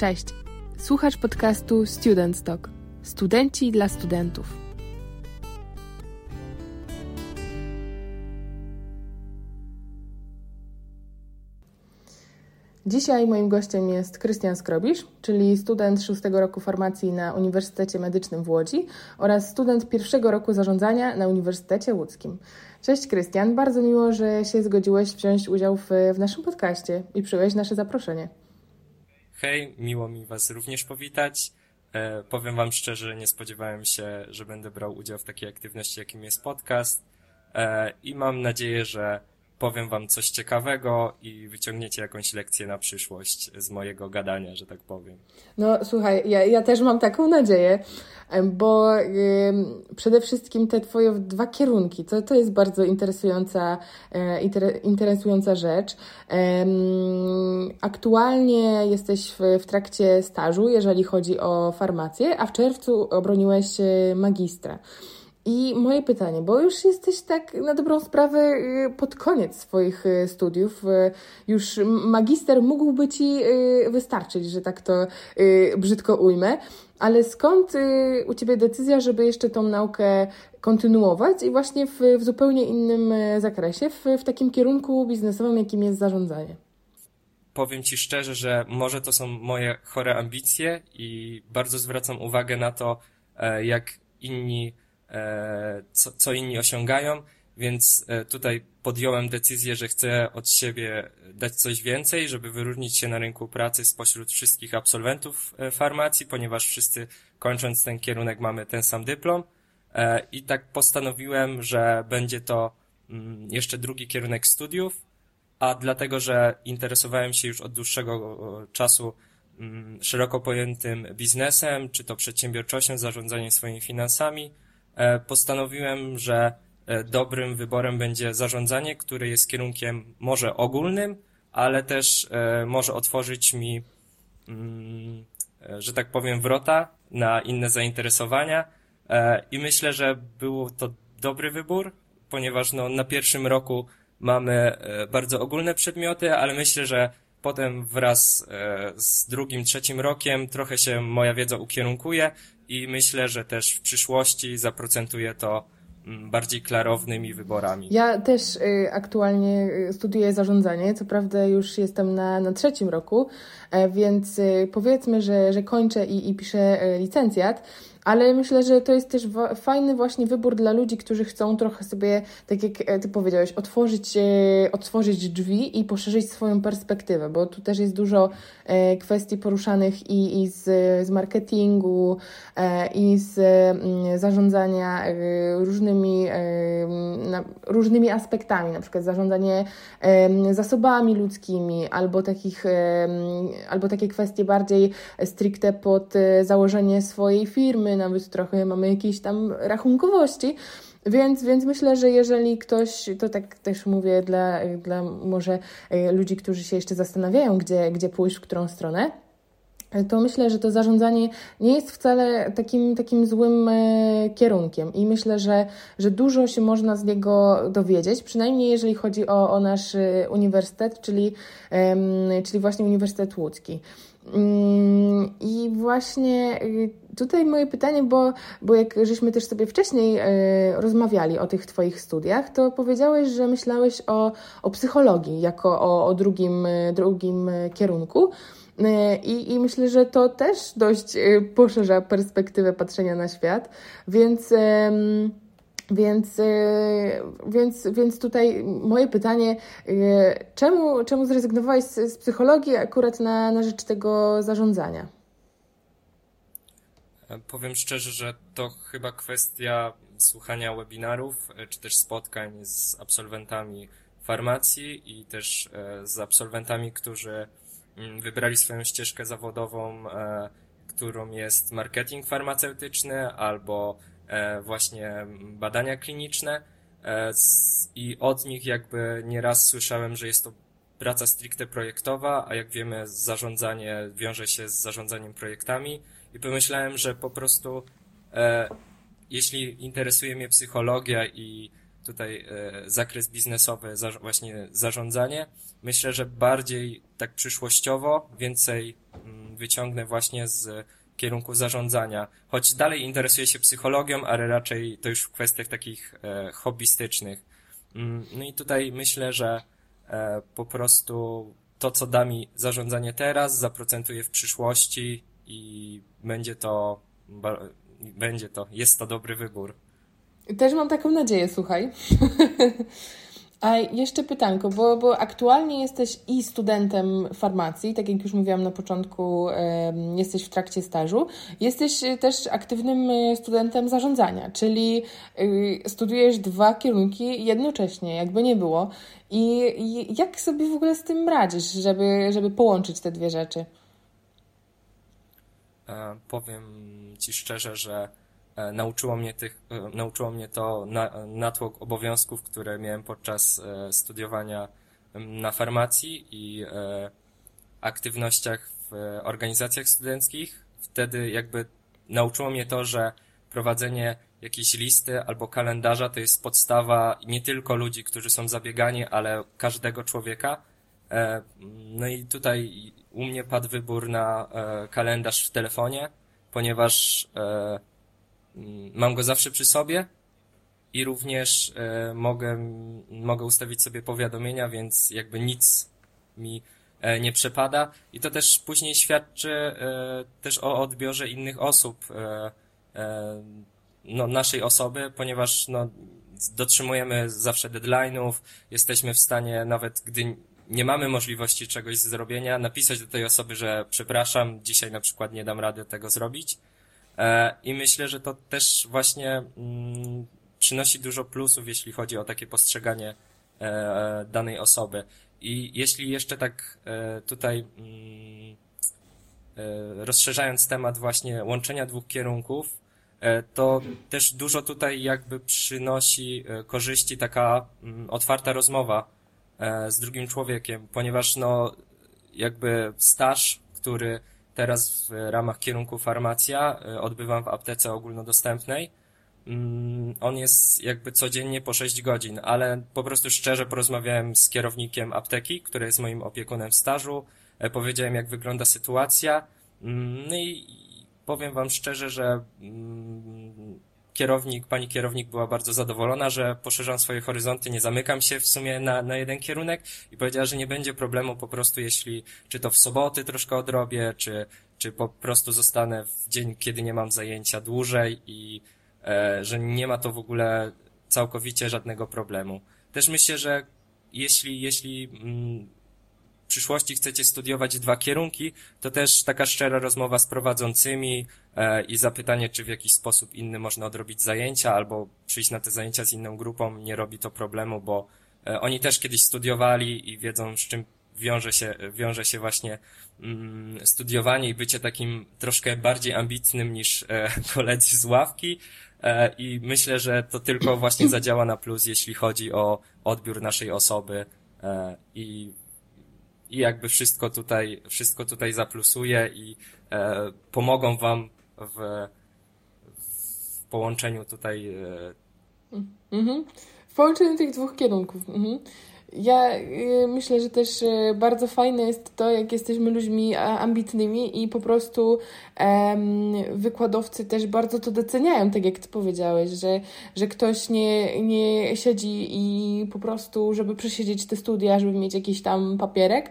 Cześć. Słuchasz podcastu Student Talk. Studenci dla studentów. Dzisiaj moim gościem jest Krystian Skrobisz, czyli student szóstego roku farmacji na Uniwersytecie Medycznym w Łodzi oraz student pierwszego roku zarządzania na Uniwersytecie Łódzkim. Cześć Krystian, bardzo miło, że się zgodziłeś wziąć udział w, w naszym podcaście i przyjąłeś nasze zaproszenie. Hej, miło mi Was również powitać. E, powiem Wam szczerze, nie spodziewałem się, że będę brał udział w takiej aktywności, jakim jest podcast. E, I mam nadzieję, że powiem Wam coś ciekawego i wyciągniecie jakąś lekcję na przyszłość z mojego gadania, że tak powiem. No słuchaj, ja, ja też mam taką nadzieję, bo przede wszystkim te Twoje dwa kierunki, to, to jest bardzo interesująca, e, inter, interesująca rzecz. E, aktualnie jesteś w, w trakcie stażu, jeżeli chodzi o farmację, a w czerwcu obroniłeś magistra. I moje pytanie, bo już jesteś tak na dobrą sprawę y, pod koniec swoich y, studiów, y, już magister mógłby ci wystarczyć, że tak to brzydko ujmę, ale skąd u ciebie decyzja, żeby jeszcze tą naukę kontynuować i właśnie w, w zupełnie innym zakresie, w, w takim kierunku biznesowym, jakim jest zarządzanie? Powiem ci szczerze, że może to są moje chore ambicje i bardzo zwracam uwagę na to, e, jak inni co, co inni osiągają, więc e, tutaj podjąłem decyzję, że chcę od siebie dać coś więcej, żeby wyróżnić się na rynku pracy spośród wszystkich absolwentów e, farmacji, ponieważ wszyscy kończąc ten kierunek mamy ten sam dyplom. I tak postanowiłem, że będzie to mm, jeszcze drugi kierunek studiów, a dlatego, że interesowałem się już od dłuższego czasu mm, szeroko pojętym biznesem, czy to przedsiębiorczością, zarządzaniem swoimi finansami, E, postanowiłem, że e, dobrym wyborem będzie zarządzanie, które jest kierunkiem może ogólnym, ale też e, może otworzyć mi, mm, że tak powiem, wrota na inne zainteresowania. I myślę, że był to dobry wybór, ponieważ no, na pierwszym roku mamy bardzo ogólne przedmioty, ale myślę, że potem wraz z drugim, trzecim rokiem trochę się moja wiedza ukierunkuje i myślę, że też w przyszłości zaprocentuje to mm, bardziej klarownymi wyborami. Ja też y, aktualnie y, studiuję zarządzanie, co prawda już jestem na, na trzecim roku, więc y, powiedzmy, że, że kończę i, i piszę e, licencjat, ale myślę, że to jest też fajny właśnie wybór dla ludzi, którzy chcą trochę sobie, tak jak e, Ty powiedziałeś, otworzyć, e, otworzyć drzwi i poszerzyć swoją perspektywę, bo tu też jest dużo e, kwestii poruszanych i, i z, z marketingu, i z mm, zarządzania różnymi, różnymi aspektami, na przykład zarządzanie zasobami ludzkimi, albo, takich, albo takie kwestie bardziej stricte pod założenie swojej firmy, nawet trochę mamy jakieś tam rachunkowości. Więc, więc myślę, że jeżeli ktoś, to tak też mówię dla, dla może e, ludzi, którzy się jeszcze zastanawiają, gdzie, gdzie pójść, w którą stronę, to myślę, że to zarządzanie nie jest wcale takim, takim złym e, kierunkiem i myślę, że, że dużo się można z niego dowiedzieć, przynajmniej jeżeli chodzi o, o nasz e, uniwersytet, czyli, czyli właśnie Uniwersytet Łódzki. Mm, I właśnie tutaj moje pytanie, bo, bo jak żeśmy też sobie wcześniej rozmawiali o tych Twoich studiach, to powiedziałeś, że myślałeś o, o psychologii jako o, o drugim, drugim kierunku. I, I myślę, że to też dość poszerza perspektywę patrzenia na świat, więc. Więc, y, więc, więc tutaj moje pytanie, y, czemu, czemu zrezygnowałeś z, z psychologii akurat na, na rzecz tego zarządzania? Powiem szczerze, że to chyba kwestia słuchania webinarów, e, czy też spotkań z absolwentami farmacji i też e, z absolwentami, którzy wybrali swoją ścieżkę zawodową, e, którą jest marketing farmaceutyczny albo E, właśnie badania kliniczne. E, i od nich jakby nieraz słyszałem, że jest to praca stricte projektowa, a jak wiemy zarządzanie wiąże się z zarządzaniem projektami. I pomyślałem, że po prostu jeśli interesuje mnie psychologia i tutaj zakres biznesowy, właśnie zarządzanie, myślę, że bardziej tak przyszłościowo, więcej, mm, wyciągnę właśnie z kierunku zarządzania. Choć dalej interesuję się psychologią, ale raczej to już w kwestiach takich e, hobbystycznych. Mm, no i tutaj myślę, że e, po prostu to, co da mi zarządzanie teraz, zaprocentuje w przyszłości i będzie to, będzie to, jest to dobry wybór. Też mam taką nadzieję, słuchaj. A jeszcze pytanko, bo, bo aktualnie jesteś i studentem farmacji, tak jak już mówiłam na początku, jesteś w trakcie stażu. Jesteś też aktywnym e, studentem zarządzania, czyli y, studiujesz dwa kierunki jednocześnie, jakby nie było. I, jak sobie w ogóle z tym radzisz, żeby, żeby połączyć te dwie rzeczy? E, powiem Ci szczerze, że E, nauczyło mnie, tych, e, nauczyło mnie to na, natłok obowiązków, które miałem podczas e, studiowania na farmacji i aktywnościach w organizacjach studenckich. Wtedy jakby nauczyło mnie to, że prowadzenie jakiejś listy albo kalendarza to jest podstawa nie tylko ludzi, którzy są zabiegani, ale każdego człowieka. No i tutaj u mnie padł wybór na kalendarz w telefonie, ponieważ mam go zawsze przy sobie i również e, mogę, mogę ustawić sobie powiadomienia, więc jakby nic mi e, nie przepada. I to też później świadczy e, też o odbiorze innych osób, no, naszej osoby, ponieważ no, dotrzymujemy zawsze deadline'ów, jesteśmy w stanie nawet gdy nie mamy możliwości czegoś zrobienia, napisać do tej osoby, że przepraszam, dzisiaj na przykład nie dam rady tego zrobić I myślę, że to też właśnie mm, przynosi dużo plusów, jeśli chodzi o takie postrzeganie e, danej osoby. I jeśli jeszcze tak e, tutaj mm, rozszerzając temat właśnie łączenia dwóch kierunków, to też dużo tutaj jakby przynosi korzyści taka mm, otwarta rozmowa z drugim człowiekiem, ponieważ no jakby staż, który teraz w ramach kierunku farmacja y, odbywam w aptece ogólnodostępnej. Mm, on jest jakby codziennie po 6 godzin, ale po prostu szczerze porozmawiałem z kierownikiem apteki, który jest moim opiekunem stażu, e, powiedziałem jak wygląda sytuacja, mm, no i powiem wam szczerze, że mm, kierownik, pani kierownik była bardzo zadowolona, że poszerzam swoje horyzonty, nie zamykam się w sumie na, na jeden kierunek i powiedziała, że nie będzie problemu po prostu, jeśli czy to w soboty troszkę odrobię, czy, czy po prostu zostanę w dzień, kiedy nie mam zajęcia dłużej i e, że nie ma to w ogóle całkowicie żadnego problemu. Też myślę, że jeśli, jeśli mm, przyszłości chcecie studiować dwa kierunki, to też taka szczera rozmowa z prowadzącymi i zapytanie, czy w jakiś sposób inny można odrobić zajęcia, albo przyjść na te zajęcia z inną grupą, nie robi to problemu, bo e, oni też kiedyś studiowali i wiedzą, z czym wiąże się, wiąże się właśnie mm, studiowanie i bycie takim troszkę bardziej ambitnym niż e, koledzy z ławki. E, I myślę, że to tylko właśnie zadziała na plus, jeśli chodzi o odbiór naszej osoby e, i i jakby wszystko tutaj, wszystko tutaj zaplusuje i e, pomogą wam w, w połączeniu tutaj. E... Mhm. W połączeniu tych dwóch kierunków. Mhm. Ja y, myślę, że też y, bardzo fajne jest to, jak jesteśmy ludźmi ambitnymi i po prostu wykładowcy też bardzo to doceniają, tak jak Ty powiedziałeś, że, że ktoś nie, nie siedzi i po prostu, żeby przesiedzieć te studia, żeby mieć jakiś tam papierek,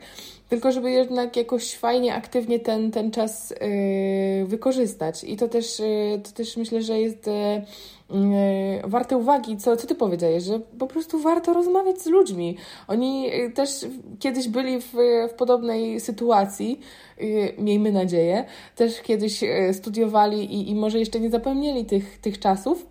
tylko żeby jednak jakoś fajnie, aktywnie ten, ten czas yy, wykorzystać. I to też, yy, to też myślę, że jest yy, warte uwagi, co, co ty powiedziałeś, że po prostu warto rozmawiać z ludźmi. Oni y, też kiedyś byli w, w podobnej sytuacji, y, miejmy nadzieję, też kiedyś y, studiowali i, i może jeszcze nie zapomnieli tych, tych czasów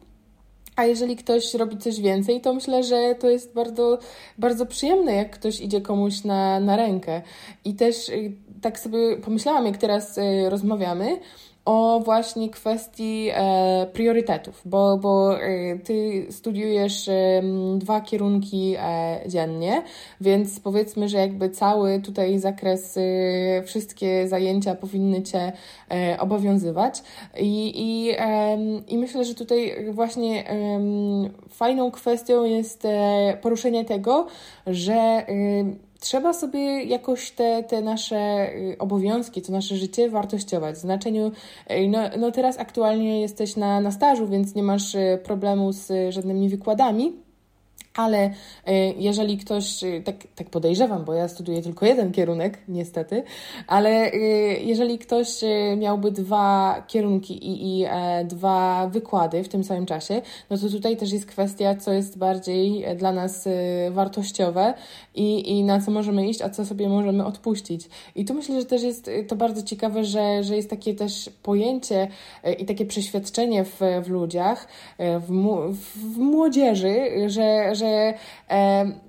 a jeżeli ktoś robi coś więcej, to myślę, że to jest bardzo, bardzo przyjemne, jak ktoś idzie komuś na, na rękę. I też y, tak sobie pomyślałam, jak teraz y, rozmawiamy, o właśnie kwestii e, priorytetów, bo, bo e, ty studiujesz e, dwa kierunki e, dziennie, więc powiedzmy, że jakby cały tutaj zakres, e, wszystkie zajęcia powinny cię e, obowiązywać. I, i, I myślę, że tutaj właśnie fajną kwestią jest poruszenie tego, że trzeba sobie jakoś te, te nasze y, obowiązki, to nasze życie wartościować. W znaczeniu, y, no, no teraz aktualnie jesteś na, na stażu, więc nie masz y, problemu z żadnymi wykładami ale e, jeżeli ktoś, e, tak, tak podejrzewam, bo ja studiuję tylko jeden kierunek, niestety, ale e, jeżeli ktoś miałby dwa kierunki i, i dwa wykłady w tym samym czasie, no to tutaj też jest kwestia, co jest bardziej dla nas wartościowe i, i na co możemy iść, a co sobie możemy odpuścić. I tu myślę, że też jest to bardzo ciekawe, że, że jest takie też pojęcie i takie przeświadczenie w, w ludziach, w, w młodzieży, że, że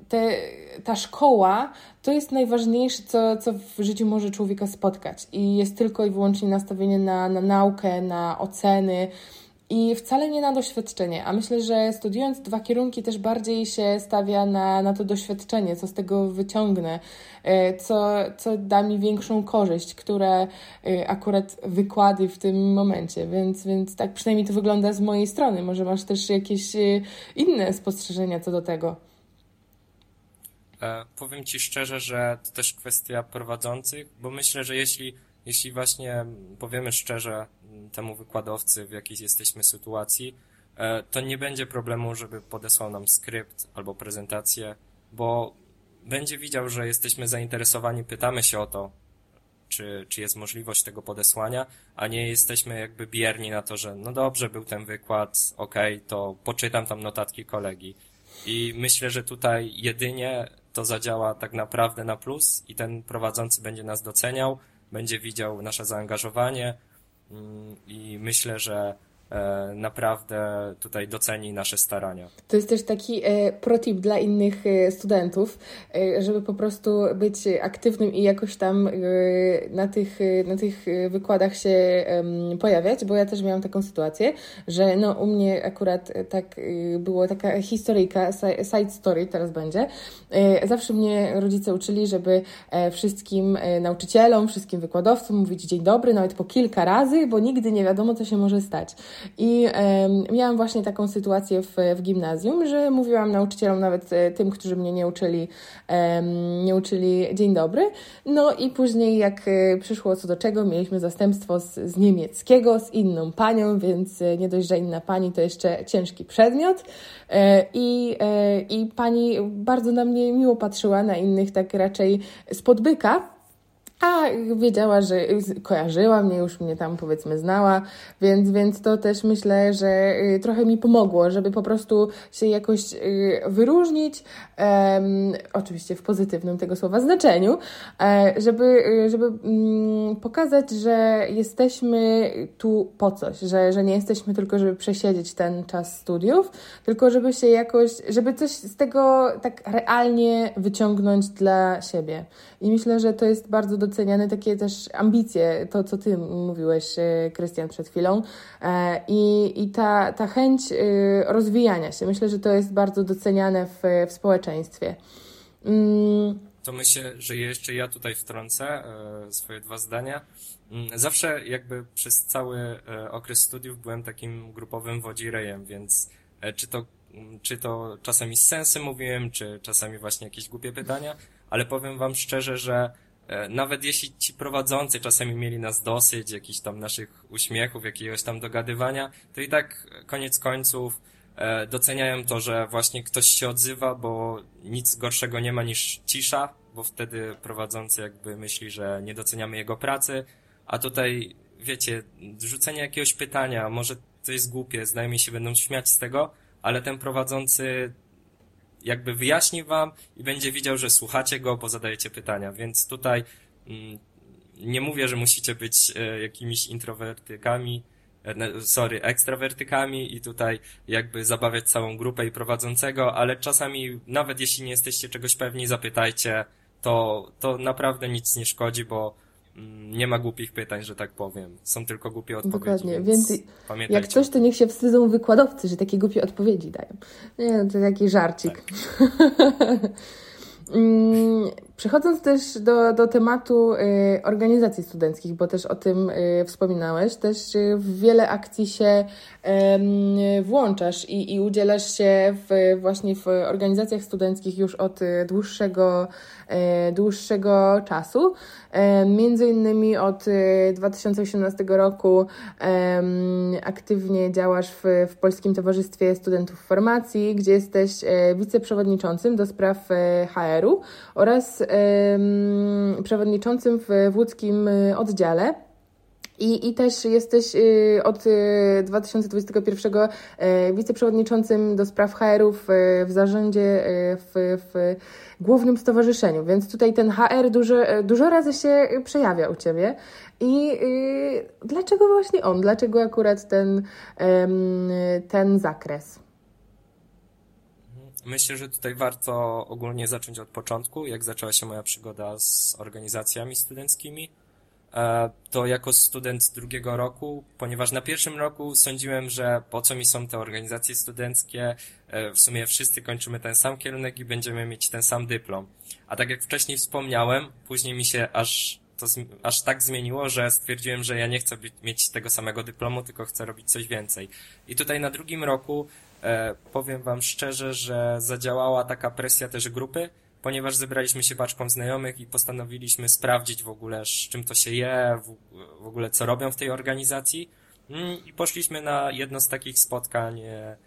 te, ta szkoła to jest najważniejsze, co, co w życiu może człowieka spotkać. I jest tylko i wyłącznie nastawienie na, na naukę, na oceny i wcale nie na doświadczenie. A myślę, że studiując dwa kierunki też bardziej się stawia na, na to doświadczenie, co z tego wyciągnę, e, co, co da mi większą korzyść, które e, akurat wykłady w tym momencie. Więc, więc tak przynajmniej to wygląda z mojej strony. Może masz też jakieś e, inne spostrzeżenia co do tego. powiem Ci szczerze, że to też kwestia prowadzących, bo myślę, że jeśli, jeśli właśnie powiemy szczerze, temu wykładowcy, w jakiej jesteśmy sytuacji, e, to nie będzie problemu, żeby podesłał nam skrypt albo prezentację, bo będzie widział, że jesteśmy zainteresowani, pytamy się o to, czy, czy jest możliwość tego podesłania, a nie jesteśmy jakby bierni na to, że no dobrze, był ten wykład, okay, to poczytam tam notatki kolegi. I myślę, że tutaj jedynie to zadziała tak naprawdę na plus i ten prowadzący będzie nas doceniał, będzie widział nasze zaangażowanie, Mm, i myślę, że naprawdę tutaj doceni nasze starania. To jest też taki e, protip dla innych e, studentów, żeby po prostu być aktywnym i jakoś tam na tych, na tych wykładach się pojawiać, bo ja też miałam taką sytuację, że no u mnie akurat tak było taka historyjka, side story teraz będzie. Zawsze mnie rodzice uczyli, żeby wszystkim nauczycielom, wszystkim wykładowcom mówić dzień dobry, nawet po kilka razy, bo nigdy nie wiadomo, co się może stać. I miałam właśnie taką sytuację w, w gimnazjum, że mówiłam nauczycielom, nawet e, tym, którzy mnie nie uczyli, nie uczyli dzień dobry. No i później, jak e, przyszło co do czego, mieliśmy zastępstwo z, z niemieckiego, z inną panią, więc e, nie dość, że inna pani, to jeszcze ciężki przedmiot. I, I pani bardzo na mnie miło patrzyła, na innych tak raczej spod byka. A wiedziała, że kojarzyła mnie, już mnie tam powiedzmy znała, więc, więc to też myślę, że y, trochę mi pomogło, żeby po prostu się jakoś y, wyróżnić, um, oczywiście w pozytywnym tego słowa znaczeniu, e, żeby, y, żeby um, pokazać, że jesteśmy tu po coś, że, że nie jesteśmy tylko, żeby przesiedzieć ten czas studiów, tylko żeby się jakoś, żeby coś z tego tak realnie wyciągnąć dla siebie. I myślę, że to jest bardzo doceniane takie też ambicje, to co Ty mówiłeś, e, Krystian, przed chwilą. E, I, i ta, ta chęć e, rozwijania się. Myślę, że to jest bardzo doceniane w, w społeczeństwie. Mm. To myślę, że jeszcze ja tutaj wtrącę swoje dwa zdania. Mm, zawsze jakby przez cały okres studiów byłem takim grupowym wodzirejem, więc czy to, mm, czy to czasami z sensem mówiłem, czy czasami właśnie jakieś głupie pytania, ale powiem wam szczerze, że nawet jeśli ci prowadzący czasami mieli nas dosyć, jakichś tam naszych uśmiechów, jakiegoś tam dogadywania, to i tak koniec końców e, doceniają to, że właśnie ktoś się odzywa, bo nic gorszego nie ma niż cisza, bo wtedy prowadzący jakby myśli, że nie doceniamy jego pracy, a tutaj, wiecie, rzucenie jakiegoś pytania, może to jest głupie, znajomi się będą śmiać z tego, ale ten prowadzący jakby wyjaśni wam i będzie widział, że słuchacie go, bo zadajecie pytania, więc tutaj mm, nie mówię, że musicie być e, jakimiś introwertykami, e, sorry, ekstrawertykami i tutaj jakby zabawiać całą grupę i prowadzącego, ale czasami nawet jeśli nie jesteście czegoś pewni, zapytajcie, to, to naprawdę nic nie szkodzi, bo nie ma głupich pytań, że tak powiem. Są tylko głupie odpowiedzi. Dokładnie, więc, więc jak coś, to niech się wstydzą wykładowcy, że takie głupie odpowiedzi dają. Nie, no, to taki żarcik. Tak. Przechodząc też do, do tematu y, organizacji studenckich, bo też o tym y, wspominałeś, też y, w wiele akcji się włączasz i, i udzielasz się w, właśnie w organizacjach studenckich już od dłuższego, dłuższego czasu. Między innymi od 2018 roku aktywnie działasz w, w Polskim Towarzystwie Studentów Formacji, gdzie jesteś wiceprzewodniczącym do spraw HR-u oraz przewodniczącym w łódzkim y, oddziale. I, I też jesteś y, od 2021 y, wiceprzewodniczącym do spraw HR-ów w zarządzie w, w głównym stowarzyszeniu, więc tutaj ten HR dużo, dużo razy się przejawia u Ciebie. I dlaczego właśnie on? Dlaczego akurat ten, ten zakres? Myślę, że tutaj warto ogólnie zacząć od początku, jak zaczęła się moja przygoda z organizacjami studenckimi. E, to jako student drugiego roku, ponieważ na pierwszym roku sądziłem, że po co mi są te organizacje studenckie, e, w sumie wszyscy kończymy ten sam kierunek i będziemy mieć ten sam dyplom. A tak jak wcześniej wspomniałem, później mi się aż to aż tak zmieniło, że stwierdziłem, że ja nie chcę mieć tego samego dyplomu, tylko chcę robić coś więcej. I tutaj na drugim roku E, powiem wam szczerze, że zadziałała taka presja też grupy, ponieważ zebraliśmy się baczką znajomych i postanowiliśmy sprawdzić w ogóle, z czym to się je, w, ogóle co robią w tej organizacji. Mm, I poszliśmy na jedno z takich spotkań e,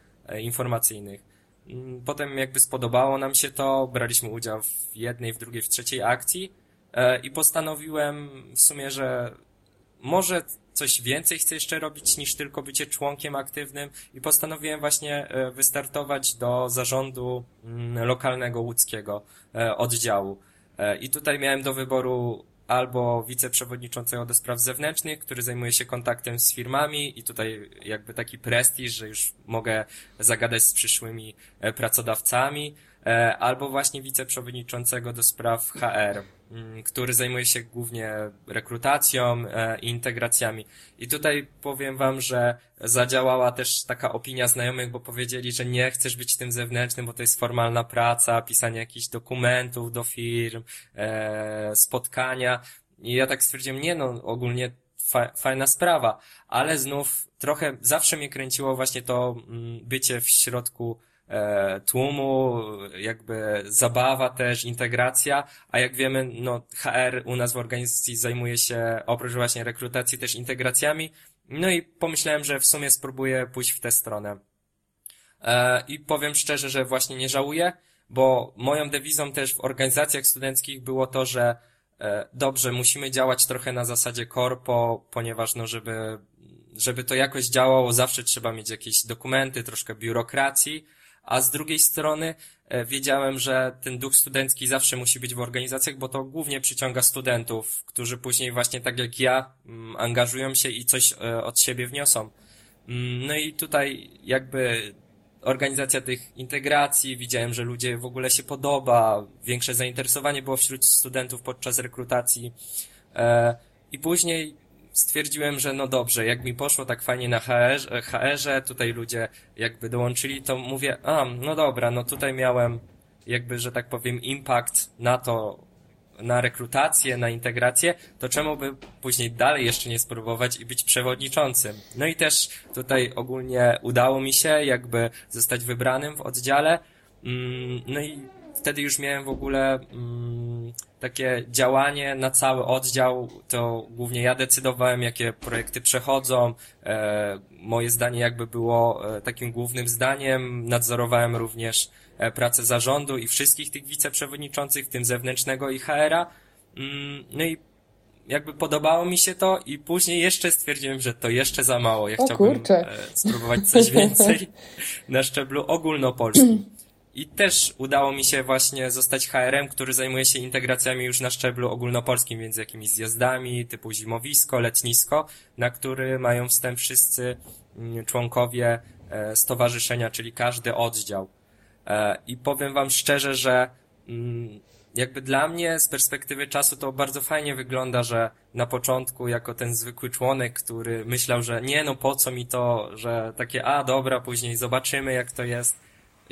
informacyjnych. Mm, potem jakby spodobało nam się to, braliśmy udział w jednej, w drugiej, w trzeciej akcji e, i postanowiłem w sumie, że może coś więcej chcę jeszcze robić niż tylko bycie członkiem aktywnym i postanowiłem właśnie e, wystartować do zarządu mm, lokalnego łódzkiego e, oddziału. E, I tutaj miałem do wyboru albo wiceprzewodniczącego do spraw zewnętrznych, który zajmuje się kontaktem z firmami i tutaj jakby taki prestiż, że już mogę zagadać z przyszłymi pracodawcami, albo właśnie wiceprzewodniczącego do spraw HR Mm, który zajmuje się głównie rekrutacją e, i integracjami. I tutaj powiem wam, że zadziałała też taka opinia znajomych, bo powiedzieli, że nie chcesz być tym zewnętrznym, bo to jest formalna praca, pisanie jakichś dokumentów do firm, e, spotkania. I ja tak stwierdziłem, nie no, ogólnie fa fajna sprawa, ale znów trochę zawsze mnie kręciło właśnie to mm, bycie w środku E, tłumu, jakby zabawa też, integracja, a jak wiemy, no HR u nas w organizacji zajmuje się oprócz właśnie rekrutacji też integracjami, no i pomyślałem, że w sumie spróbuję pójść w tę stronę. E, I powiem szczerze, że właśnie nie żałuję, bo moją dewizą też w organizacjach studenckich było to, że e, dobrze, musimy działać trochę na zasadzie korpo, ponieważ no, żeby, żeby to jakoś działało, zawsze trzeba mieć jakieś dokumenty, troszkę biurokracji, a z drugiej strony e, wiedziałem, że ten duch studencki zawsze musi być w organizacjach, bo to głównie przyciąga studentów, którzy później właśnie tak jak ja mm, angażują się i coś e, od siebie wniosą. Mm, no i tutaj jakby organizacja tych integracji, widziałem, że ludzie w ogóle się podoba, większe zainteresowanie było wśród studentów podczas rekrutacji. E, I później stwierdziłem, że no dobrze, jak mi poszło tak fajnie na HR, HR-ze, tutaj ludzie jakby dołączyli, to mówię, a, no dobra, no tutaj miałem jakby, że tak powiem, impact na to, na rekrutację, na integrację, to czemu by później dalej jeszcze nie spróbować i być przewodniczącym? No i też tutaj ogólnie udało mi się jakby zostać wybranym w oddziale, mm, no i wtedy już miałem w ogóle mm, takie działanie na cały oddział, to głównie ja decydowałem, jakie projekty przechodzą. E, moje zdanie jakby było e, takim głównym zdaniem. Nadzorowałem również e, pracę zarządu i wszystkich tych wiceprzewodniczących, w tym zewnętrznego i HR-a. Mm, no i jakby podobało mi się to i później jeszcze stwierdziłem, że to jeszcze za mało. Ja o, chciałbym kurczę. spróbować coś więcej na szczeblu ogólnopolskim. I też udało mi się właśnie zostać HR-em, który zajmuje się integracjami już na szczeblu ogólnopolskim, między jakimiś zjazdami typu zimowisko, letnisko, na który mają wstęp wszyscy mm, członkowie e, stowarzyszenia, czyli każdy oddział. E, I powiem wam szczerze, że mm, jakby dla mnie z perspektywy czasu to bardzo fajnie wygląda, że na początku jako ten zwykły członek, który myślał, że nie no po co mi to, że takie a dobra, później zobaczymy jak to jest,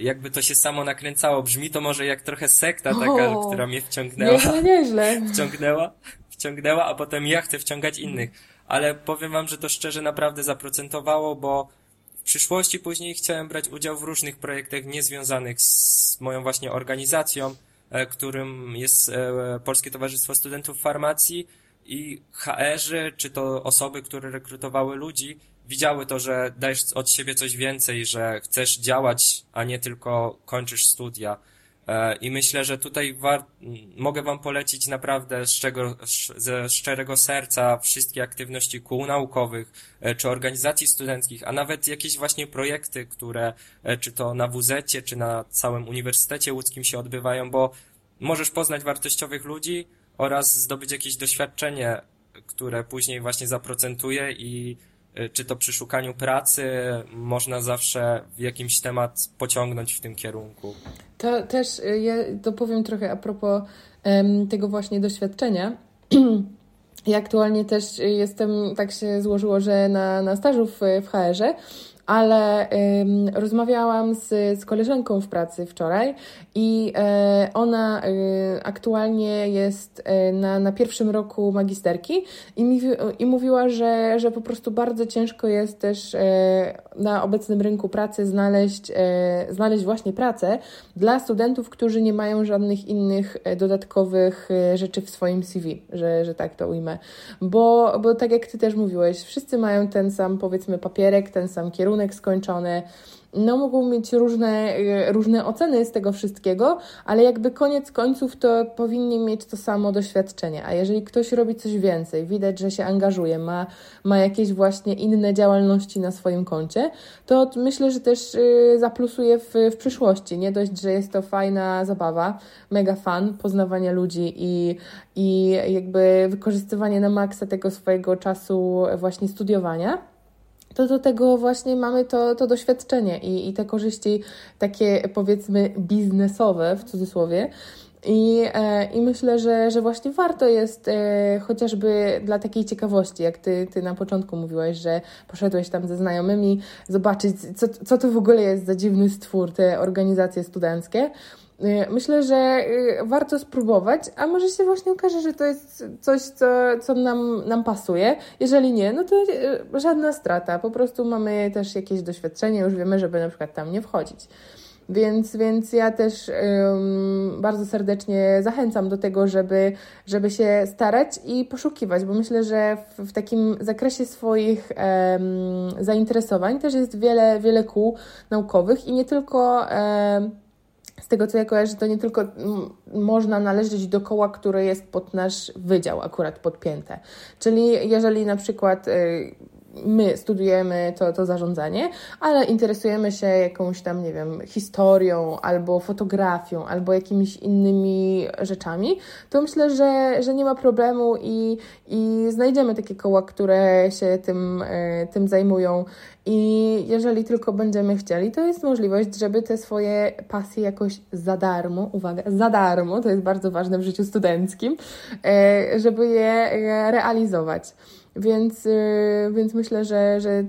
jakby to się samo nakręcało. Brzmi to może jak trochę sekta taka, O, która mnie wciągnęła. Nieźle, nieźle. Wciągnęła, wciągnęła, a potem ja chcę wciągać innych. Ale powiem wam, że to szczerze naprawdę zaprocentowało, bo w przyszłości później chciałem brać udział w różnych projektach niezwiązanych z moją właśnie organizacją, e, którym jest e, Polskie Towarzystwo Studentów Farmacji i HR-y, czy to osoby, które rekrutowały ludzi, widziały to, że dajesz od siebie coś więcej, że chcesz działać, a nie tylko kończysz studia. E, I myślę, że tutaj war... mogę Wam polecić naprawdę z czego, ze szczerego serca wszystkie aktywności kół naukowych, e, czy organizacji studenckich, a nawet jakieś właśnie projekty, które e, czy to na WZ, czy na całym Uniwersytecie Łódzkim się odbywają, bo możesz poznać wartościowych ludzi oraz zdobyć jakieś doświadczenie, które później właśnie zaprocentuje i czy to przy szukaniu pracy można zawsze w jakimś temat pociągnąć w tym kierunku. To też y, ja dopowiem trochę a propos um, tego właśnie doświadczenia. Ja aktualnie też jestem, tak się złożyło, że na, na stażu w, w HR-ze ale ym, rozmawiałam z, z koleżanką w pracy wczoraj i e, ona e, aktualnie jest e, na, na pierwszym roku magisterki i, mi, i mówiła, że, że po prostu bardzo ciężko jest też na obecnym rynku pracy znaleźć, znaleźć właśnie pracę dla studentów, którzy nie mają żadnych innych dodatkowych rzeczy w swoim CV, że, że tak to ujmę. Bo, bo tak jak Ty też mówiłeś, wszyscy mają ten sam powiedzmy papierek, ten sam kierunek skończony. No, mogą mieć różne, y, różne oceny z tego wszystkiego, ale jakby koniec końców to powinni mieć to samo doświadczenie. A jeżeli ktoś robi coś więcej, widać, że się angażuje, ma, ma jakieś właśnie inne działalności na swoim koncie, to myślę, że też y, zaplusuje w, w przyszłości. Nie dość, że jest to fajna zabawa, mega fan poznawania ludzi i, i jakby wykorzystywanie na maksa tego swojego czasu właśnie studiowania to do tego właśnie mamy to, to doświadczenie i, i te korzyści takie powiedzmy biznesowe w cudzysłowie. I, e, I myślę, że, że właśnie warto jest e, chociażby dla takiej ciekawości, jak ty, ty na początku mówiłeś, że poszedłeś tam ze znajomymi, zobaczyć, co, co to w ogóle jest za dziwny stwór, te organizacje studenckie. Y, myślę, że y, warto spróbować, a może się właśnie okaże, że to jest coś, co, co nam, nam pasuje. Jeżeli nie, no to y, żadna strata. Po prostu mamy też jakieś doświadczenie, już wiemy, żeby na przykład tam nie wchodzić. Więc, więc ja też um, bardzo serdecznie zachęcam do tego, żeby, żeby się starać i poszukiwać, bo myślę, że w, w takim zakresie swoich um, zainteresowań też jest wiele, wiele kół naukowych i nie tylko. Um, z tego co ja kojarzę, to nie tylko można należeć do koła, które jest pod nasz wydział akurat podpięte. Czyli jeżeli na przykład y, my studiujemy to, to zarządzanie, ale interesujemy się jakąś tam, nie wiem, historią, albo fotografią, albo jakimiś innymi rzeczami, to myślę, że, że nie ma problemu i, i znajdziemy takie koła, które się tym, e, tym zajmują. I jeżeli tylko będziemy chcieli, to jest możliwość, żeby te swoje pasje jakoś za darmo, uwaga, za darmo, to jest bardzo ważne w życiu studenckim, e, żeby je realizować. Więc, y, więc myślę, że, że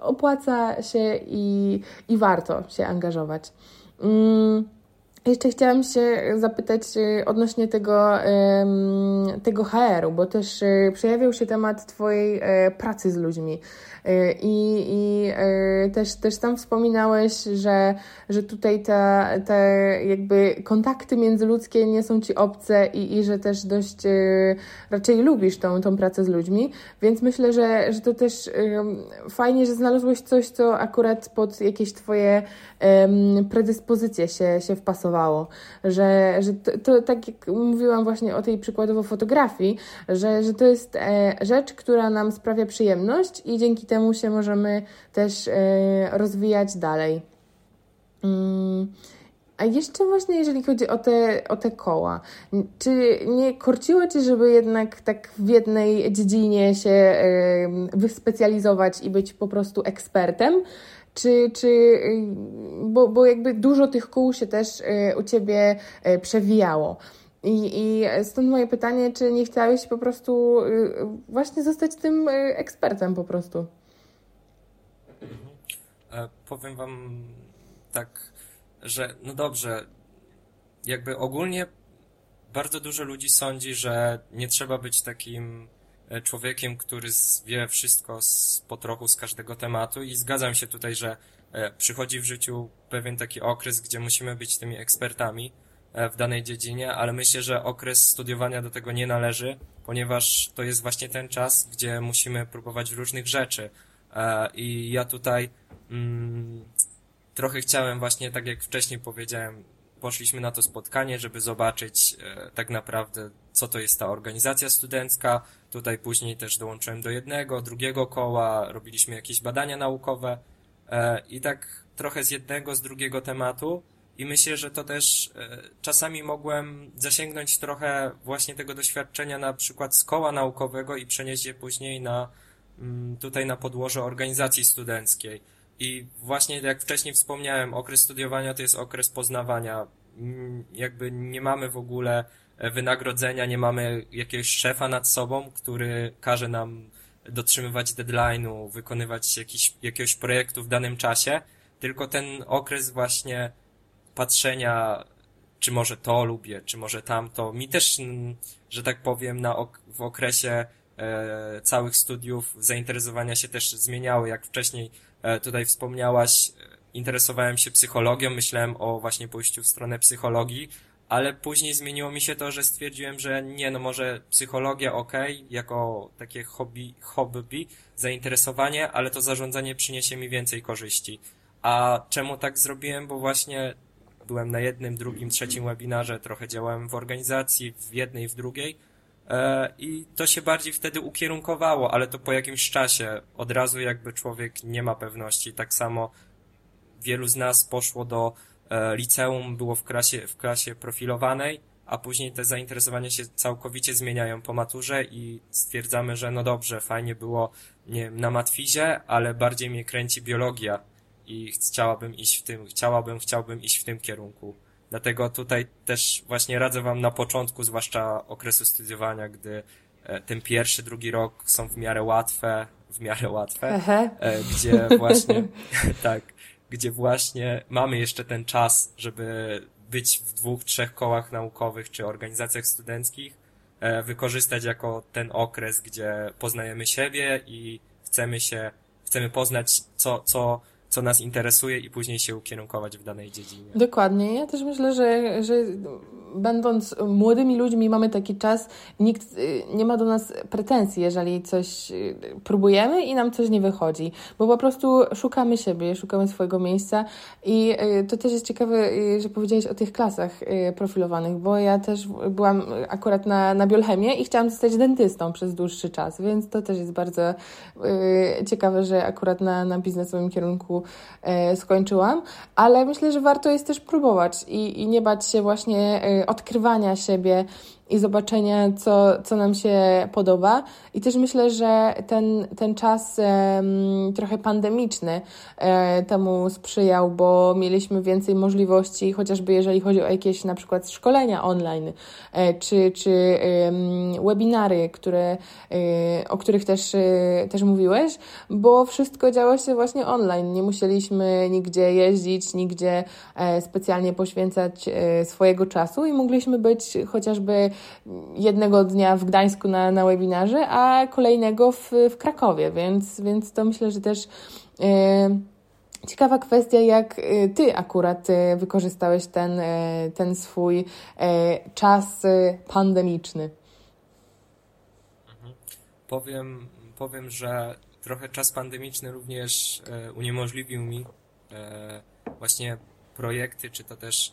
opłaca się i, i warto się angażować. Mm, jeszcze chciałam się zapytać y, odnośnie tego, tego HR-u, bo też y, przejawił się temat Twojej e, pracy z ludźmi. Y, I, i y, też, też tam wspominałeś, że, że tutaj te, te jakby kontakty międzyludzkie nie są ci obce i, i że też dość y, raczej lubisz tą, tą pracę z ludźmi, więc myślę, że, że to też fajnie, że znalazłeś coś, co akurat pod jakieś twoje predyspozycje się, się wpasowało, że, że to, to tak jak mówiłam właśnie o tej przykładowo fotografii, że, że to jest e, rzecz, która nam sprawia przyjemność i dzięki temu się możemy też e, rozwijać dalej. Mm, a jeszcze właśnie jeżeli chodzi o te, o te koła, czy nie korciło Ci, żeby jednak tak w jednej dziedzinie się e, wyspecjalizować i być po prostu ekspertem? Czy, czy bo, bo jakby dużo tych kół się też e, u Ciebie przewijało. I, I stąd moje pytanie, czy nie chciałeś po prostu właśnie zostać tym ekspertem po prostu? Powiem Wam tak, że no dobrze, jakby ogólnie bardzo dużo ludzi sądzi, że nie trzeba być takim e, człowiekiem, który wie wszystko z, po trochu z każdego tematu i zgadzam się tutaj, że e, przychodzi w życiu pewien taki okres, gdzie musimy być tymi ekspertami e, w danej dziedzinie, ale myślę, że okres studiowania do tego nie należy, ponieważ to jest właśnie ten czas, gdzie musimy próbować różnych rzeczy. I ja tutaj mm, trochę chciałem właśnie, tak jak wcześniej powiedziałem, poszliśmy na to spotkanie, żeby zobaczyć e, tak naprawdę, co to jest ta organizacja studencka. Tutaj później też dołączyłem do jednego, drugiego koła, robiliśmy jakieś badania naukowe e, i tak trochę z jednego, z drugiego tematu. I myślę, że to też e, czasami mogłem zasięgnąć trochę właśnie tego doświadczenia na przykład z koła naukowego i przenieść je później na tutaj na podłoże organizacji studenckiej. I właśnie jak wcześniej wspomniałem, okres studiowania to jest okres poznawania. Mm, jakby nie mamy w ogóle e, wynagrodzenia, nie mamy jakiegoś szefa nad sobą, który każe nam dotrzymywać deadline'u, wykonywać jakiś, jakiegoś projektu w danym czasie, tylko ten okres właśnie patrzenia, czy może to lubię, czy może tamto. Mi też, mm, że tak powiem, na ok w okresie e, całych studiów zainteresowania się też zmieniały. Jak wcześniej e, tutaj wspomniałaś, e, interesowałem się psychologią, myślałem o właśnie pójściu w stronę psychologii, ale później zmieniło mi się to, że stwierdziłem, że nie, no może psychologia ok, jako takie hobby, hobby, zainteresowanie, ale to zarządzanie przyniesie mi więcej korzyści. A czemu tak zrobiłem? Bo właśnie byłem na jednym, drugim, trzecim webinarze, trochę działałem w organizacji, w jednej, w drugiej, i to się bardziej wtedy ukierunkowało, ale to po jakimś czasie. Od razu jakby człowiek nie ma pewności. Tak samo wielu z nas poszło do e, liceum, było w klasie, w klasie profilowanej, a później te zainteresowania się całkowicie zmieniają po maturze i stwierdzamy, że no dobrze, fajnie było nie wiem, na matwizie, ale bardziej mnie kręci biologia i chciałabym iść w tym, chciałabym, chciałbym iść w tym kierunku. Dlatego tutaj też właśnie radzę Wam na początku, zwłaszcza okresu studiowania, gdy e, ten pierwszy, drugi rok są w miarę łatwe, w miarę łatwe, e, gdzie właśnie, tak, gdzie właśnie mamy jeszcze ten czas, żeby być w dwóch, trzech kołach naukowych czy organizacjach studenckich, e, wykorzystać jako ten okres, gdzie poznajemy siebie i chcemy się, chcemy poznać, co, co, co nas interesuje i później się ukierunkować w danej dziedzinie. Dokładnie. Ja też myślę, że, że będąc młodymi ludźmi mamy taki czas, nikt y, nie ma do nas pretensji, jeżeli coś y, próbujemy i nam coś nie wychodzi, bo po prostu szukamy siebie, szukamy swojego miejsca i y, to też jest ciekawe, że powiedziałeś o tych klasach profilowanych, bo ja też byłam akurat na, na biochemię i chciałam zostać dentystą przez dłuższy czas, więc to też jest bardzo ciekawe, że akurat na, na biznesowym kierunku skończyłam, ale myślę, że warto jest też próbować i, i nie bać się właśnie odkrywania siebie i zobaczenia, co, co nam się podoba. I też myślę, że ten, ten czas um, trochę pandemiczny e, temu sprzyjał, bo mieliśmy więcej możliwości, chociażby jeżeli chodzi o jakieś na przykład szkolenia online, e, czy, czy um, webinary, które, e, o których też, też mówiłeś, bo wszystko działo się właśnie online. Nie musieliśmy nigdzie jeździć, nigdzie specjalnie poświęcać swojego czasu i mogliśmy być chociażby jednego dnia w Gdańsku na, na webinarze, a kolejnego w, w Krakowie, więc, więc to myślę, że też e, ciekawa kwestia, jak e, Ty akurat e, wykorzystałeś ten, ten swój czas pandemiczny. Mhm. Powiem, powiem, że trochę czas pandemiczny również uniemożliwił mi właśnie projekty, czy to też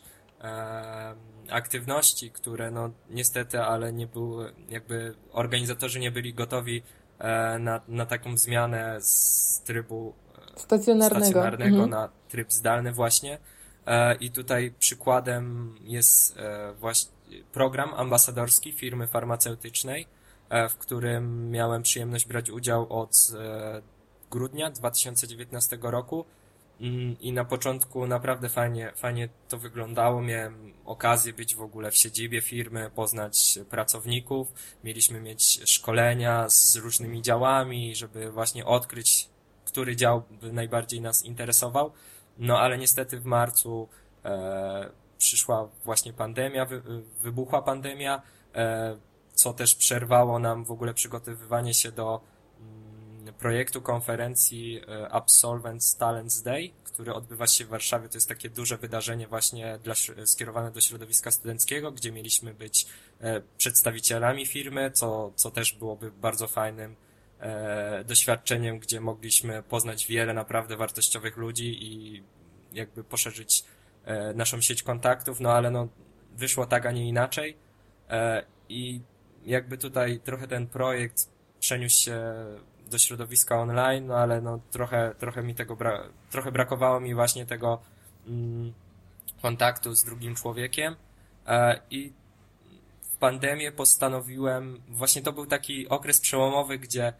aktywności, które no niestety, ale nie były, jakby organizatorzy nie byli gotowi e, na, na taką zmianę z trybu e, stacjonarnego, stacjonarnego mhm. na tryb zdalny właśnie. E, I tutaj przykładem jest właśnie program ambasadorski firmy farmaceutycznej, w którym miałem przyjemność brać udział od grudnia 2019 roku I na początku naprawdę fajnie, fajnie to wyglądało. Miałem okazję być w ogóle w siedzibie firmy, poznać pracowników. Mieliśmy mieć szkolenia z różnymi działami, żeby właśnie odkryć, który dział by najbardziej nas interesował. No ale niestety w marcu przyszła właśnie pandemia, wybuchła pandemia, co też przerwało nam w ogóle przygotowywanie się do projektu konferencji Absolvents Talents Day, który odbywa się w Warszawie. To jest takie duże wydarzenie właśnie dla, skierowane do środowiska studenckiego, gdzie mieliśmy być e, przedstawicielami firmy, co, co też byłoby bardzo fajnym e, doświadczeniem, gdzie mogliśmy poznać wiele naprawdę wartościowych ludzi i jakby poszerzyć e, naszą sieć kontaktów, no ale no wyszło tak, a nie inaczej i jakby tutaj trochę ten projekt przeniósł się do środowiska online, no ale no trochę, trochę mi tego bra trochę brakowało mi właśnie tego mm, kontaktu z drugim człowiekiem. E, i w pandemię postanowiłem, właśnie to był taki okres przełomowy, gdzie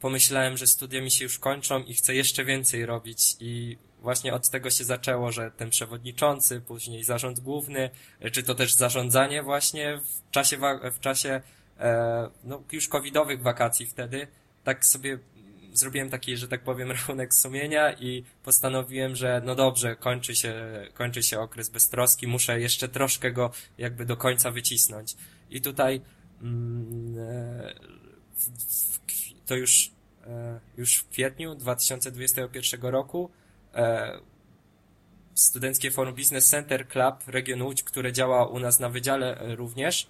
pomyślałem, że studia mi się już kończą i chcę jeszcze więcej robić. I właśnie od tego się zaczęło, że ten przewodniczący, później zarząd główny, czy to też zarządzanie właśnie w czasie, w czasie e, no, już covidowych wakacji wtedy, tak sobie zrobiłem taki, że tak powiem, rachunek sumienia i postanowiłem, że no dobrze, kończy się, kończy się okres beztroski, muszę jeszcze troszkę go jakby do końca wycisnąć. I tutaj mm, e, w, w, to już, e, już w kwietniu 2021 roku e, Studenckie Forum Business Center Club Region Łódź, które działa u nas na wydziale również,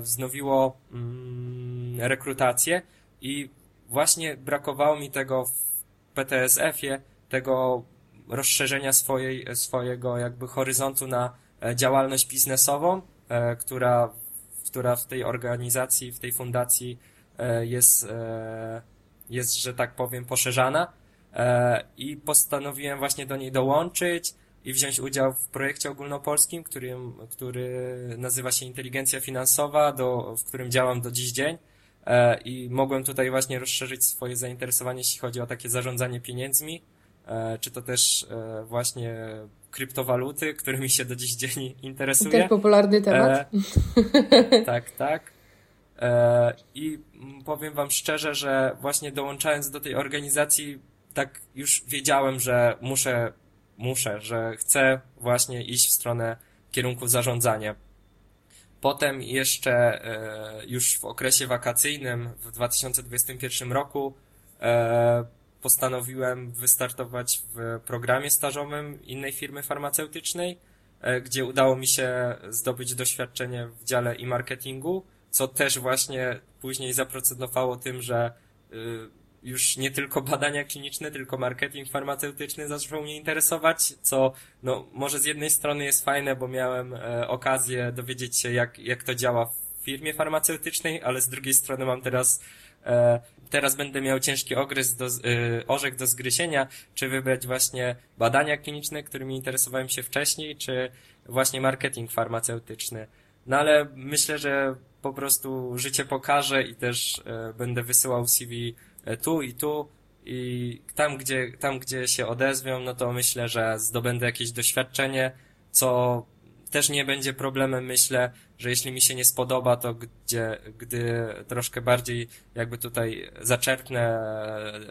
wznowiło mm, rekrutację i właśnie brakowało mi tego w PTSF-ie, tego rozszerzenia swojej, swojego jakby horyzontu na e, działalność biznesową, e, która, która w tej organizacji, w tej fundacji e, jest, jest, że tak powiem, poszerzana i postanowiłem właśnie do niej dołączyć i wziąć udział w projekcie ogólnopolskim, który, który nazywa się Inteligencja Finansowa, do, w którym działam do dziś dzień. E, i mogłem tutaj właśnie rozszerzyć swoje zainteresowanie, jeśli chodzi o takie zarządzanie pieniędzmi, e, czy to też e, właśnie kryptowaluty, którymi się do dziś dzień interesuje. Też popularny temat. E, tak, tak. E, I powiem wam szczerze, że właśnie dołączając do tej organizacji, tak już wiedziałem, że muszę, muszę, że chcę właśnie iść w stronę kierunku zarządzania. Potem jeszcze e, już w okresie wakacyjnym w 2021 roku e, postanowiłem wystartować w programie stażowym innej firmy farmaceutycznej, e, gdzie udało mi się zdobyć doświadczenie w dziale i marketingu, co też właśnie później zaprocentowało tym, że już nie tylko badania kliniczne, tylko marketing farmaceutyczny zaczął mnie interesować, co no może z jednej strony jest fajne, bo miałem e, okazję dowiedzieć się jak, jak to działa w firmie farmaceutycznej, ale z drugiej strony mam teraz e, teraz będę miał ciężki okres do, e, orzek do zgryzienia, czy wybrać właśnie badania kliniczne, którymi interesowałem się wcześniej, czy właśnie marketing farmaceutyczny. No ale myślę, że po prostu życie pokaże i też e, będę wysyłał CV tu i tu i tam, gdzie, tam, gdzie się odezwią, no to myślę, że zdobędę jakieś doświadczenie, co też nie będzie problemem, myślę, że jeśli mi się nie spodoba, to gdzie, gdy troszkę bardziej jakby tutaj zaczerpnę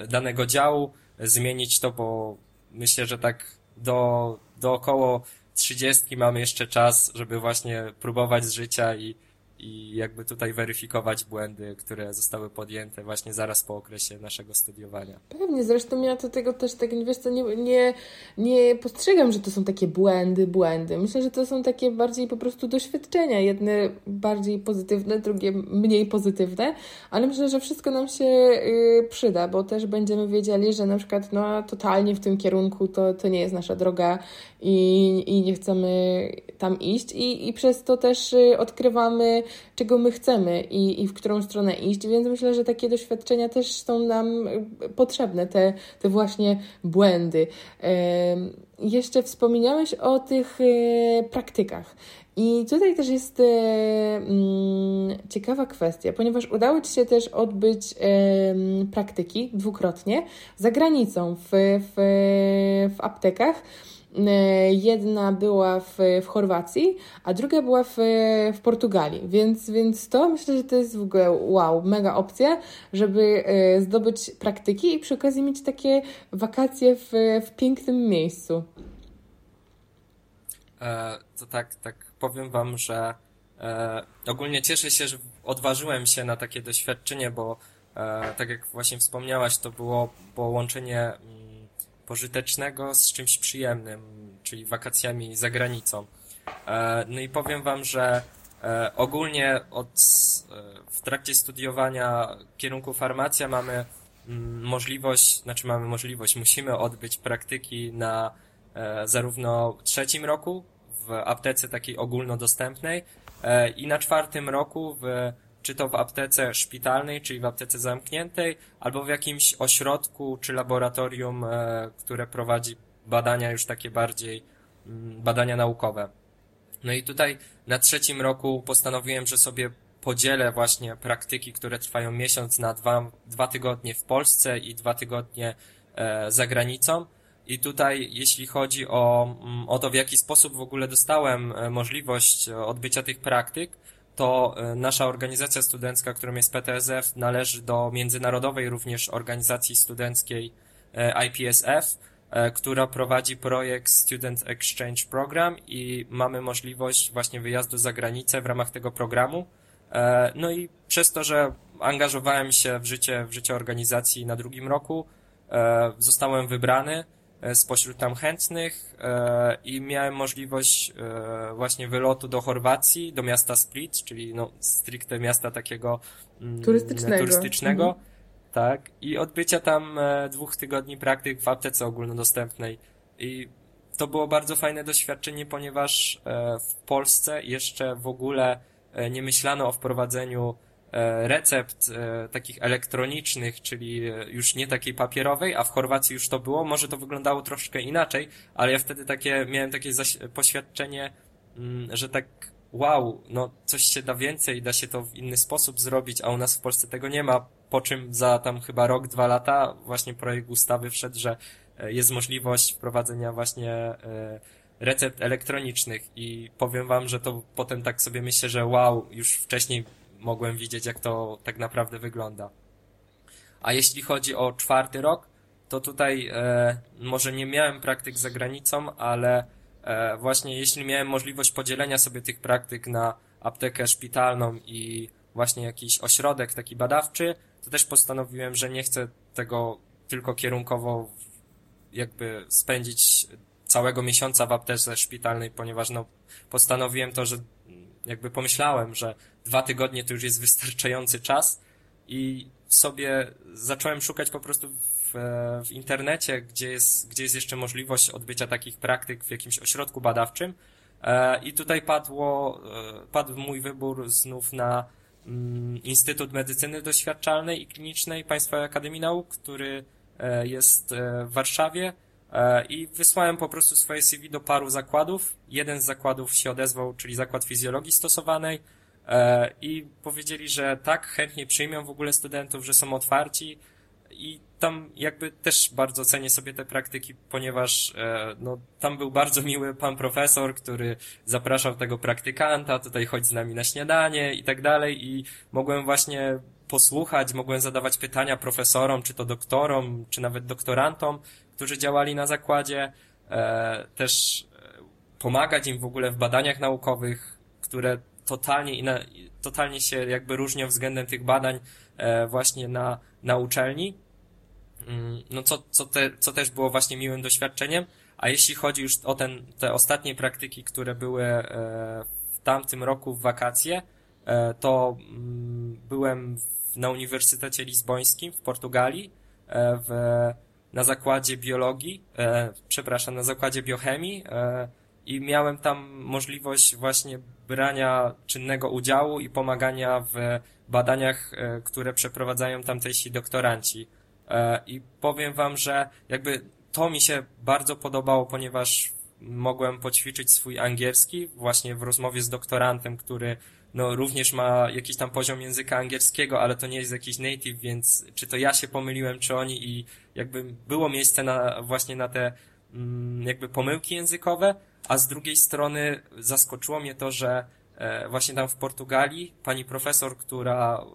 danego działu, zmienić to, bo myślę, że tak do, do około trzydziestki mamy jeszcze czas, żeby właśnie próbować z życia i, i jakby tutaj weryfikować błędy, które zostały podjęte właśnie zaraz po okresie naszego studiowania. Pewnie, zresztą ja to tego też tak, wiesz co, nie, nie, nie postrzegam, że to są takie błędy, błędy. Myślę, że to są takie bardziej po prostu doświadczenia, jedne bardziej pozytywne, drugie mniej pozytywne, ale myślę, że wszystko nam się y, przyda, bo też będziemy wiedzieli, że na przykład no totalnie w tym kierunku to, to nie jest nasza droga i, i nie chcemy tam iść i, i przez to też y, odkrywamy czego my chcemy i, i w którą stronę iść, więc myślę, że takie doświadczenia też są nam potrzebne, te, te właśnie błędy. Jeszcze wspomniałeś o tych e, praktykach. I tutaj też jest e, mm, ciekawa kwestia, ponieważ udało Ci się też odbyć praktyki dwukrotnie za granicą w, w, w aptekach. E, jedna była w, w Chorwacji, a druga była w, w Portugalii, więc, więc to myślę, że to jest w ogóle wow, mega opcja, żeby e, zdobyć praktyki i przy okazji mieć takie wakacje w, w pięknym miejscu. E, to tak, tak powiem wam, że e, ogólnie cieszę się, że odważyłem się na takie doświadczenie, bo e, tak jak właśnie wspomniałaś, to było połączenie mm, pożytecznego z czymś przyjemnym, czyli wakacjami za granicą. E, no i powiem wam, że e, ogólnie od, e, w trakcie studiowania kierunku farmacja mamy mm, możliwość, znaczy mamy możliwość, musimy odbyć praktyki na zarówno trzecim roku w aptece takiej ogólnodostępnej i na czwartym roku w, czy to w aptece szpitalnej, czyli w aptece zamkniętej, albo w jakimś ośrodku czy laboratorium, e, które prowadzi badania już takie bardziej mm, badania naukowe. No i tutaj na trzecim roku postanowiłem, że sobie podzielę właśnie praktyki, które trwają miesiąc na dwa, dwa tygodnie w Polsce i dwa tygodnie za granicą i tutaj, jeśli chodzi o, mm, o to, w jaki sposób w ogóle dostałem e, możliwość e, odbycia tych praktyk, to e, nasza organizacja studencka, którą jest PTSF, należy do międzynarodowej również organizacji studenckiej IPSF, która prowadzi projekt Student Exchange Program i mamy możliwość właśnie wyjazdu za granicę w ramach tego programu. No i przez to, że angażowałem się w życie, w życie organizacji na drugim roku, zostałem wybrany E, spośród tam chętnych e, i miałem możliwość e, właśnie wylotu do Chorwacji, do miasta Split, czyli no stricte miasta takiego mm, turystycznego. turystycznego mhm. Tak, i odbycia tam dwóch tygodni praktyk w aptece ogólnodostępnej. I to było bardzo fajne doświadczenie, ponieważ w Polsce jeszcze w ogóle nie myślano o wprowadzeniu E, recept e, takich elektronicznych, czyli e, już nie takiej papierowej, a w Chorwacji już to było. Może to wyglądało troszkę inaczej, ale ja wtedy takie, miałem takie poświadczenie, mm, że tak wow, no coś się da więcej, da się to w inny sposób zrobić, a u nas w Polsce tego nie ma, po czym za tam chyba rok, dwa lata właśnie projekt ustawy wszedł, że jest możliwość wprowadzenia właśnie recept elektronicznych i powiem wam, że to potem tak sobie myślę, że wow, już wcześniej mogłem widzieć, jak to tak naprawdę wygląda. A jeśli chodzi o czwarty rok, to tutaj e, może nie miałem praktyk za granicą, ale e, właśnie jeśli miałem możliwość podzielenia sobie tych praktyk na aptekę szpitalną i właśnie jakiś ośrodek taki badawczy, to też postanowiłem, że nie chcę tego tylko kierunkowo jakby spędzić całego miesiąca w aptece szpitalnej, ponieważ no postanowiłem to, że jakby pomyślałem, że dwa tygodnie to już jest wystarczający czas i sobie zacząłem szukać po prostu w, w internecie, gdzie jest, gdzie jest jeszcze możliwość odbycia takich praktyk w jakimś ośrodku badawczym. E, I tutaj padło, e, padł mój wybór znów na mm, Instytut Medycyny Doświadczalnej i Klinicznej Państwowej Akademii Nauk, który e, jest w Warszawie. I wysłałem po prostu swoje CV do paru zakładów. Jeden z zakładów się odezwał, czyli Zakład Fizjologii Stosowanej, i powiedzieli, że tak, chętnie przyjmą w ogóle studentów, że są otwarci. I tam jakby też bardzo cenię sobie te praktyki, ponieważ e, no, tam był bardzo miły pan profesor, który zapraszał tego praktykanta, tutaj chodź z nami na śniadanie i tak dalej. I mogłem właśnie posłuchać, mogłem zadawać pytania profesorom, czy to doktorom, czy nawet doktorantom, którzy działali na zakładzie, e, też pomagać im w ogóle w badaniach naukowych, które totalnie, inna, totalnie się jakby różnią względem tych badań e, właśnie na, na uczelni. Mm, no co, co, te, co też było właśnie miłym doświadczeniem. A jeśli chodzi już o ten, te ostatnie praktyki, które były e, w tamtym roku w wakacje, e, to mm, byłem na Uniwersytecie Lizbońskim w Portugalii, w, na zakładzie biologii, przepraszam, na zakładzie biochemii i miałem tam możliwość właśnie brania czynnego udziału i pomagania w badaniach, e, które przeprowadzają tamtejsi doktoranci. E, I powiem wam, że jakby to mi się bardzo podobało, ponieważ mogłem poćwiczyć swój angielski właśnie w rozmowie z doktorantem, który no również ma jakiś tam poziom języka angielskiego, ale to nie jest jakiś native, więc czy to ja się pomyliłem, czy oni i jakby było miejsce na właśnie na te jakby pomyłki językowe, a z drugiej strony zaskoczyło mnie to, że e, właśnie tam w Portugalii pani profesor, która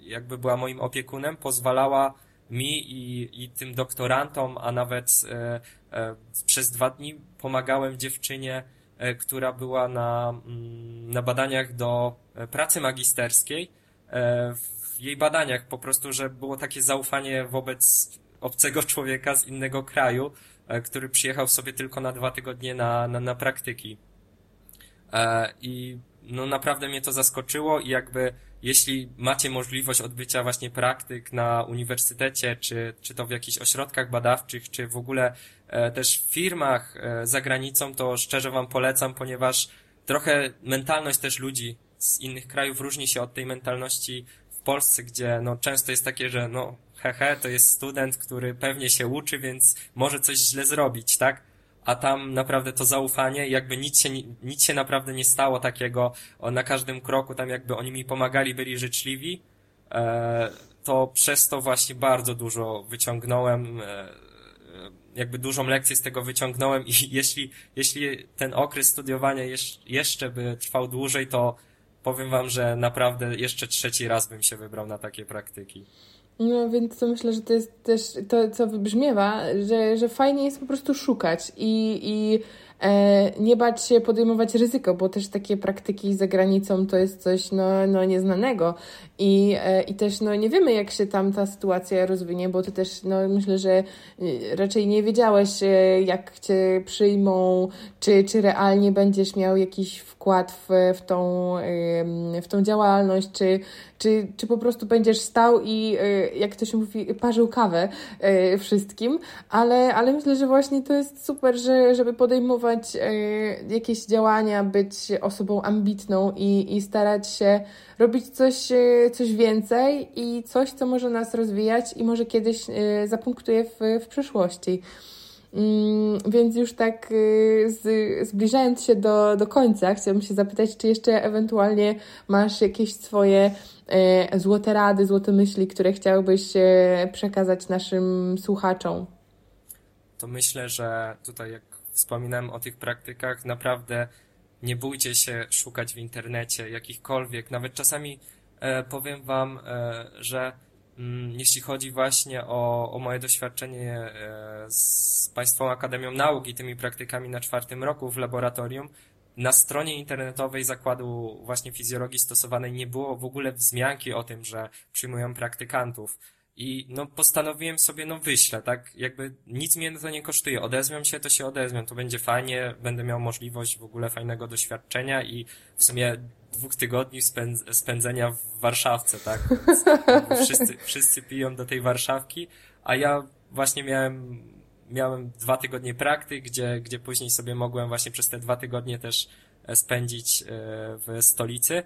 jakby była moim opiekunem, pozwalała mi i, i tym doktorantom, a nawet e, e, przez dwa dni pomagałem dziewczynie która była na, mm, na badaniach do pracy magisterskiej. W jej badaniach po prostu, że było takie zaufanie wobec obcego człowieka z innego kraju, który przyjechał sobie tylko na dwa tygodnie na, na, na praktyki. I no naprawdę mnie to zaskoczyło i jakby jeśli macie możliwość odbycia właśnie praktyk na uniwersytecie, czy, czy to w jakichś ośrodkach badawczych, czy w ogóle e, też w firmach e, za granicą, to szczerze wam polecam, ponieważ trochę mentalność też ludzi z innych krajów różni się od tej mentalności w Polsce, gdzie no często jest takie, że no hehe, to jest student, który pewnie się uczy, więc może coś źle zrobić, tak? a tam naprawdę to zaufanie, jakby nic się, nic się naprawdę nie stało takiego, na każdym kroku tam jakby oni mi pomagali, byli życzliwi, e, to przez to właśnie bardzo dużo wyciągnąłem, e, jakby dużą lekcję z tego wyciągnąłem i jeśli, jeśli ten okres studiowania jeszcze by trwał dłużej, to powiem wam, że naprawdę jeszcze trzeci raz bym się wybrał na takie praktyki. No więc to myślę, że to jest też to, co wybrzmiewa, że, że fajnie jest po prostu szukać i, i nie bać się podejmować ryzyko, bo też takie praktyki za granicą to jest coś no, no nieznanego. I, e, i też no, nie wiemy, jak się tam ta sytuacja rozwinie, bo ty też no, myślę, że e, raczej nie wiedziałeś, e, jak cię przyjmą, czy, czy realnie będziesz miał jakiś wkład w, w, tą, w tą działalność, czy, czy, czy po prostu będziesz stał i, jak to się mówi, parzył kawę wszystkim, ale, ale myślę, że właśnie to jest super, że, żeby podejmować jakieś działania, być osobą ambitną i, i starać się robić coś, e, coś więcej i coś, co może nas rozwijać i może kiedyś e, zapunktuje w, w przyszłości. Mm, więc już tak zbliżając się do, do końca, chciałabym się zapytać, czy jeszcze ewentualnie masz jakieś swoje złote rady, złote myśli, które chciałbyś przekazać naszym słuchaczom? To myślę, że tutaj jak wspominałem o tych praktykach, naprawdę nie bójcie się szukać w internecie jakichkolwiek, nawet czasami e, powiem wam, e, że mm, jeśli chodzi właśnie o, o moje doświadczenie e, z Państwową Akademią Nauk i tymi praktykami na czwartym roku w laboratorium, na stronie internetowej Zakładu właśnie Fizjologii Stosowanej nie było w ogóle wzmianki o tym, że przyjmują praktykantów. I no postanowiłem sobie, no wyślę, tak? Jakby nic mnie to nie kosztuje. Odezwią się, to się odezwią. To będzie fajnie, będę miał możliwość w ogóle fajnego doświadczenia i w sumie dwóch tygodni spędzenia w Warszawce, tak? wszyscy, wszyscy piją do tej Warszawki, a ja właśnie miałem, miałem dwa tygodnie praktyk, gdzie, gdzie później sobie mogłem właśnie przez te dwa tygodnie też e, spędzić e, w stolicy.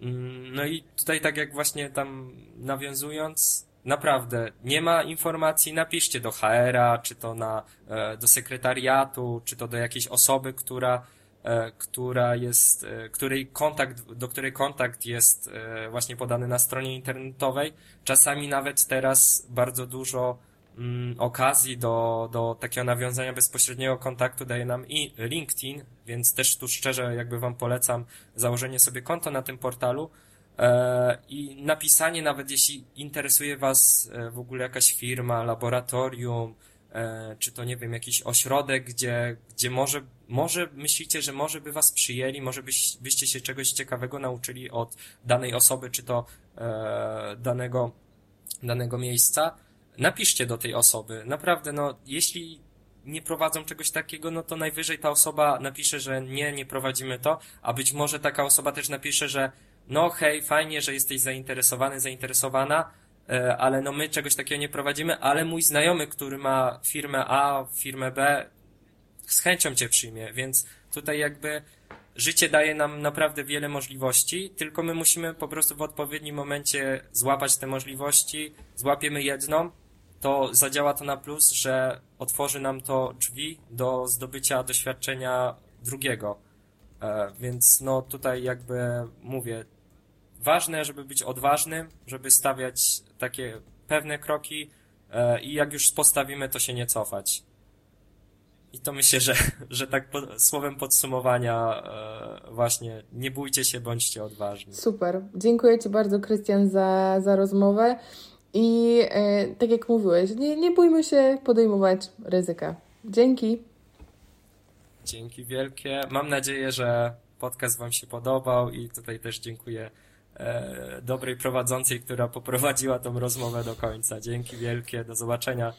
Mm, no i tutaj tak jak właśnie tam nawiązując, Naprawdę, nie ma informacji, napiszcie do HR-a, czy to na, e, do sekretariatu, czy to do jakiejś osoby, która, e, która jest, e, której kontakt, do której kontakt jest właśnie podany na stronie internetowej. Czasami nawet teraz bardzo dużo mm, okazji do, do takiego nawiązania bezpośredniego kontaktu daje nam i LinkedIn, więc też tu szczerze jakby wam polecam założenie sobie konto na tym portalu, I napisanie, nawet jeśli interesuje Was e, w ogóle jakaś firma, laboratorium, e, czy to nie wiem, jakiś ośrodek, gdzie, gdzie może, może myślicie, że może by Was przyjęli, może byś, byście się czegoś ciekawego nauczyli od danej osoby, czy to danego, danego miejsca, napiszcie do tej osoby. Naprawdę, no, jeśli nie prowadzą czegoś takiego, no to najwyżej ta osoba napisze, że nie, nie prowadzimy to, a być może taka osoba też napisze, że no hej, fajnie, że jesteś zainteresowany, zainteresowana, e, ale no my czegoś takiego nie prowadzimy, ale mój znajomy, który ma firmę A, firmę B, z chęcią cię przyjmie, więc tutaj jakby życie daje nam naprawdę wiele możliwości, tylko my musimy po prostu w odpowiednim momencie złapać te możliwości, złapiemy jedną, to zadziała to na plus, że otworzy nam to drzwi do zdobycia doświadczenia drugiego. E, więc no tutaj jakby mówię, ważne, żeby być odważnym, żeby stawiać takie pewne kroki e, i jak już postawimy, to się nie cofać. I to myślę, że, że tak po, słowem podsumowania e, właśnie nie bójcie się, bądźcie odważni. Super. Dziękuję Ci bardzo, Krystian, za, za rozmowę. I e, tak jak mówiłeś, nie, nie bójmy się podejmować ryzyka. Dzięki. Dzięki wielkie. Mam nadzieję, że podcast Wam się podobał i tutaj też dziękuję E, dobrej prowadzącej, która poprowadziła tą rozmowę do końca. Dzięki wielkie, do zobaczenia.